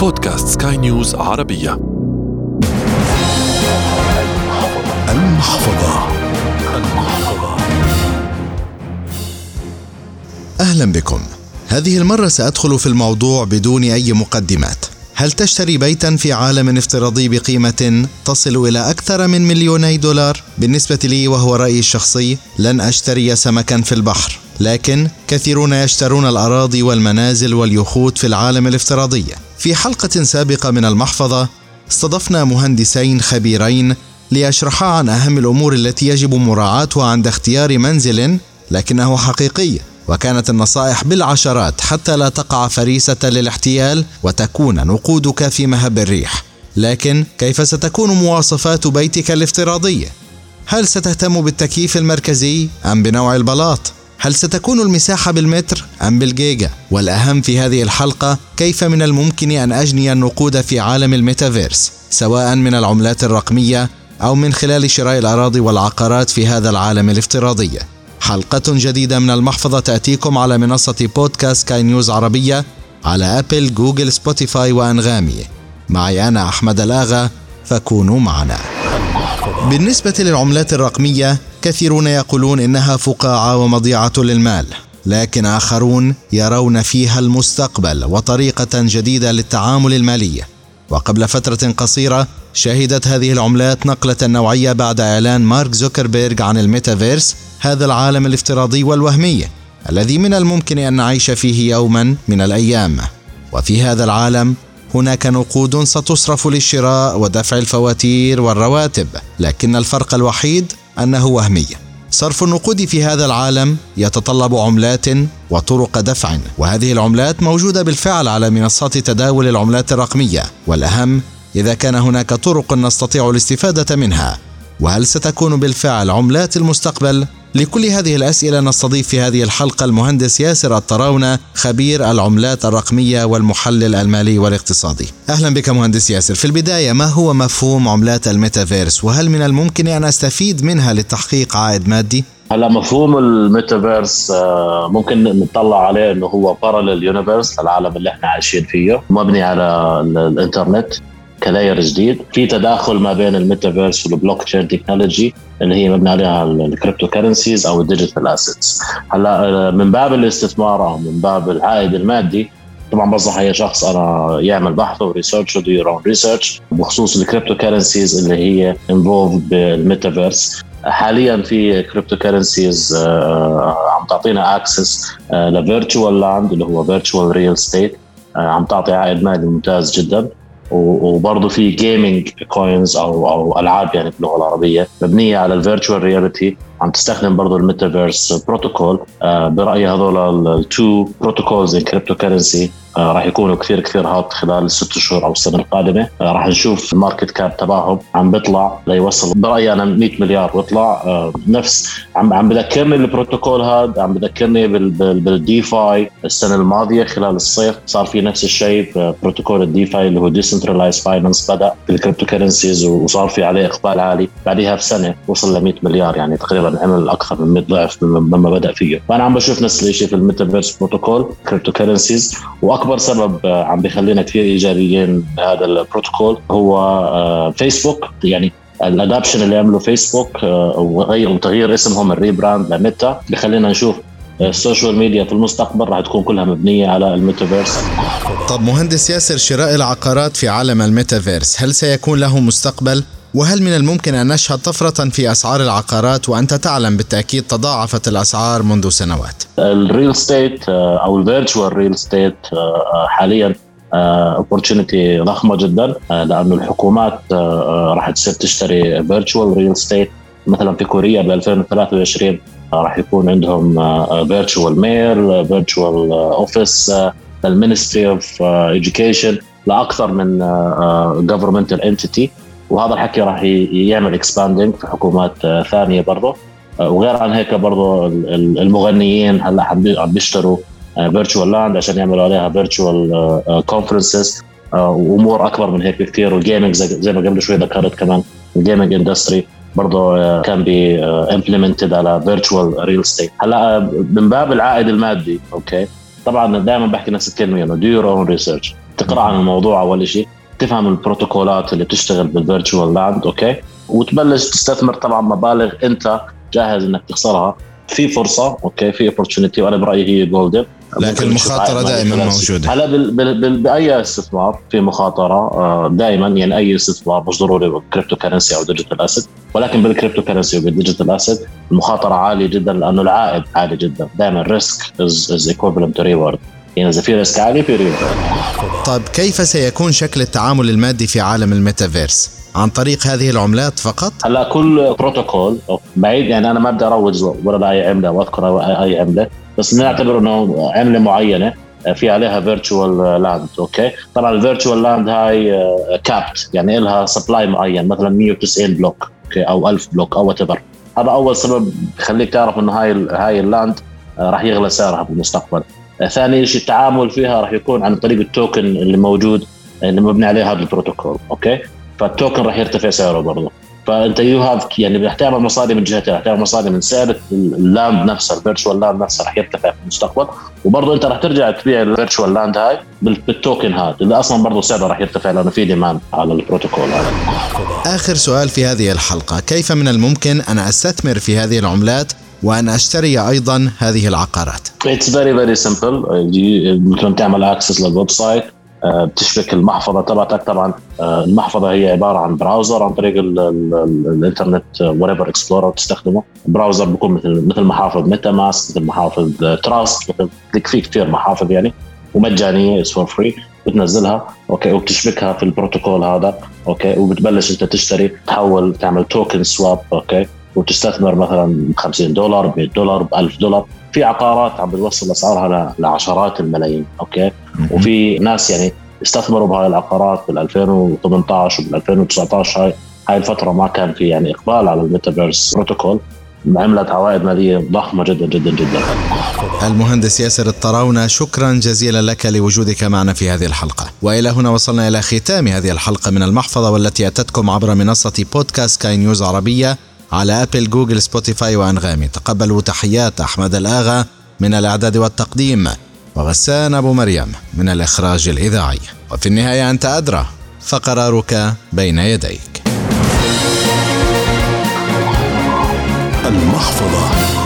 بودكاست سكاي نيوز عربية. المحفظة. المحفظة أهلا بكم. هذه المرة سأدخل في الموضوع بدون أي مقدمات. هل تشتري بيتا في عالم افتراضي بقيمة تصل إلى أكثر من مليوني دولار؟ بالنسبة لي وهو رأيي الشخصي لن أشتري سمكا في البحر. لكن كثيرون يشترون الأراضي والمنازل واليخوت في العالم الافتراضي في حلقة سابقة من المحفظة استضفنا مهندسين خبيرين ليشرحا عن أهم الأمور التي يجب مراعاتها عند اختيار منزل لكنه حقيقي وكانت النصائح بالعشرات حتى لا تقع فريسة للاحتيال وتكون نقودك في مهب الريح لكن كيف ستكون مواصفات بيتك الافتراضية؟ هل ستهتم بالتكييف المركزي أم بنوع البلاط؟ هل ستكون المساحة بالمتر أم بالجيجا؟ والأهم في هذه الحلقة كيف من الممكن أن أجني النقود في عالم الميتافيرس سواء من العملات الرقمية أو من خلال شراء الأراضي والعقارات في هذا العالم الافتراضي؟ حلقة جديدة من المحفظة تأتيكم على منصة بودكاست سكاي نيوز عربية على أبل جوجل سبوتيفاي وأنغامي. معي أنا أحمد الآغا فكونوا معنا. بالنسبة للعملات الرقمية كثيرون يقولون إنها فقاعة ومضيعة للمال لكن آخرون يرون فيها المستقبل وطريقة جديدة للتعامل المالي. وقبل فترة قصيرة شهدت هذه العملات نقلة نوعية بعد إعلان مارك زوكربيرغ عن الميتافيرس هذا العالم الافتراضي والوهمي الذي من الممكن أن نعيش فيه يوما من الأيام. وفي هذا العالم هناك نقود ستصرف للشراء ودفع الفواتير والرواتب لكن الفرق الوحيد أنه وهمي صرف النقود في هذا العالم يتطلب عملات وطرق دفع. وهذه العملات موجودة بالفعل على منصات تداول العملات الرقمية. والأهم إذا كان هناك طرق نستطيع الاستفادة منها. وهل ستكون بالفعل عملات المستقبل؟ لكل هذه الأسئلة نستضيف في هذه الحلقة المهندس ياسر الطراونة خبير العملات الرقمية والمحلل المالي والاقتصادي. أهلا بك مهندس ياسر. في البداية ما هو مفهوم عملات الميتافيرس؟ وهل من الممكن أن أستفيد منها لتحقيق عائد مادي؟ هلا مفهوم الميتافيرس آه، ممكن نطلع عليه إنه هو parallel universe العالم اللي إحنا عايشين فيه مبني على الإنترنت. ك layer جديد. في تداخل ما بين الميتافيرس وال blockchain technology اللي هي مبني عليها ال cryptocurrencies أو ال digital assets هلأ آه، من باب الاستثمار أو من باب العائد المادي طبعا بنصح أي شخص إنه يعمل بحث و research و do your research بخصوص ال cryptocurrencies اللي هي involved بالميتافيرس. حاليا في cryptocurrencies عم تعطينا access ل virtual land اللي هو virtual real estate عم تعطي عائد مالي ممتاز جدا. وبرضه في gaming coins أو أو ألعاب يعني باللغة العربية مبنية على ال virtual reality عم تستخدم برضه الميتافيرس بروتوكول برأيي هذول ال two protocols in cryptocurrency راح يكونوا كثير كثير hot خلال الست شهور أو السنة القادمة. آه، راح نشوف ال market cap تبعهم عم بيطلع ليوصل برأيي إلى 100 مليار ويطلع آه، نفس عم عم بذكرني البروتوكول هذا عم بذكرني بال DeFi السنة الماضية خلال الصيف. صار في نفس الشيء بروتوكول ال DeFi اللي هو decentralized finance بدأ بال cryptocurrencies وصار في عليه إقبال عالي. بعدها بسنة وصل ل 100 مليار يعني تقريبا عمل أكثر من 100 ضعف مما بدأ فيه. فانا عم بشوف نفس الشيء في الميتافيرس بروتوكول cryptocurrencies وأكبر سبب آه، عم بيخلينا كثير إيجابيين بهذا البروتوكول هو فيسبوك آه، يعني ال adoption اللي عمله فيسبوك آه، وتغيير اسمهم ال rebrand لميتا بخلينا نشوف ال social media في المستقبل راح تكون كلها مبنية على الميتافيرس. طب مهندس ياسر شراء العقارات في عالم الميتافيرس هل سيكون له مستقبل؟ وهل من الممكن أن نشهد طفرة في أسعار العقارات وأنت تعلم بالتأكيد تضاعفت الأسعار منذ سنوات؟ ال real estate أو ال virtual real estate حاليا opportunity ضخمة جدا لأنه الحكومات راح تصير تشتري virtual real estate مثلا في كوريا ب 2023 راح يكون عندهم virtual مير virtual office ال ministry of education لأكثر من governmental entity. وهذا الحكي راح يعمل expanding في حكومات آه، ثانية برضه. آه، وغير عن هيك برضه المغنيين هلا عم بيشتروا virtual آه، land عشان يعملوا عليها virtual conferences وأمور أكبر من هيك بكثير. وال gaming زي ما قبل شوي ذكرت كمان ال gaming industry برضه can be implemented على virtual real estate هلا من باب العائد المادي okay طبعا دائما بحكي نفس الكلمة انه do your own research تقرأ عن الموضوع أول شيء تفهم البروتوكولات اللي بتشتغل بال virtual land okay؟ وتبلش تستثمر طبعا مبالغ أنت جاهز إنك تخسرها. في فرصة okay؟ في opportunity وأنا برأيي هي golden لكن المخاطره دائما موجودة. هلا بأي استثمار في مخاطرة آه، دائما يعني أي استثمار مش ضروري بال cryptocurrency أو digital asset ولكن بال cryptocurrency وبال digital asset المخاطرة عالية جدا لأنه العائد عالي جدا. دائما risk is equivalent to reward يعني عالي في reward طيب كيف سيكون شكل التعامل المادي في عالم الميتافيرس؟ عن طريق هذه العملات فقط؟ هلا كل بروتوكول بعيد يعني أنا ما بدي أروج ولا اي عمله وأذكر اي عمله بس نعتبر إنه عملة معينة في عليها virtual land okay؟ طبعا ال virtual land هاي capped آه، يعني لها supply معين مثلا 190 block okay؟ أو 1000 block أو what هذا أول سبب بخليك تعرف إنه هاي هاي ال land آه، راح يغلى سعرها بالمستقبل. ثاني شيء التعامل فيها راح يكون عن طريق ال token اللي موجود اللي مبني عليه هذا البروتوكول okay؟ فال token راح يرتفع سعره برضه فأنت you have يعني رح تعمل مصاري من جهتين رح تعمل مصاري من سعر ال land نفسها ال virtual land نفسها رح يرتفع في المستقبل وبرضه أنت رح ترجع تبيع ال virtual land هاي بال token هذا اللي أصلا برضه سعره رح يرتفع لأنه في demand على البروتوكول هذا. آخر سؤال في هذه الحلقة كيف من الممكن أن أستثمر في هذه العملات وأن أشتري أيضا هذه العقارات. It's very very simple. ما تعمل access لل website آه، بتشبك المحفظة تبعتك. طبعا آه، المحفظة هي عبارة عن browser عن طريق الإنترنت whatever explorer بتستخدمه. browser بيكون مثل مثل محافظ ميتا ماسك مثل محافظ تراست مثل في كثير محافظ يعني. ومجانية it's for free بتنزلها okay وبتشبكها في البروتوكول هذا okay وبتبلش أنت تشتري تحول تعمل token swap okay وتستثمر مثلا 50 دولار ب 100 دولار ب 1000 دولار. في عقارات عم بتوصل أسعارها لعشرات الملايين okay؟ وفي ناس يعني استثمروا بهاي العقارات بال 2018 وبال 2019 هاي هاي الفترة ما كان في يعني إقبال على الميتافيرس بروتوكول. عملت عوائد مالية ضخمة جدا جدا جدا. المهندس ياسر الطراونة شكرا جزيلا لك لوجودك معنا في هذه الحلقة. وإلى هنا وصلنا إلى ختام هذه الحلقة من المحفظة والتي أتتكم عبر منصة بودكاست كاي نيوز عربية. على أبل جوجل سبوتيفاي وأنغامي. تقبلوا تحيات أحمد الآغا من الإعداد والتقديم وغسان أبو مريم من الإخراج الإذاعي. وفي النهاية أنت أدرى فقرارك بين يديك. المحفظة.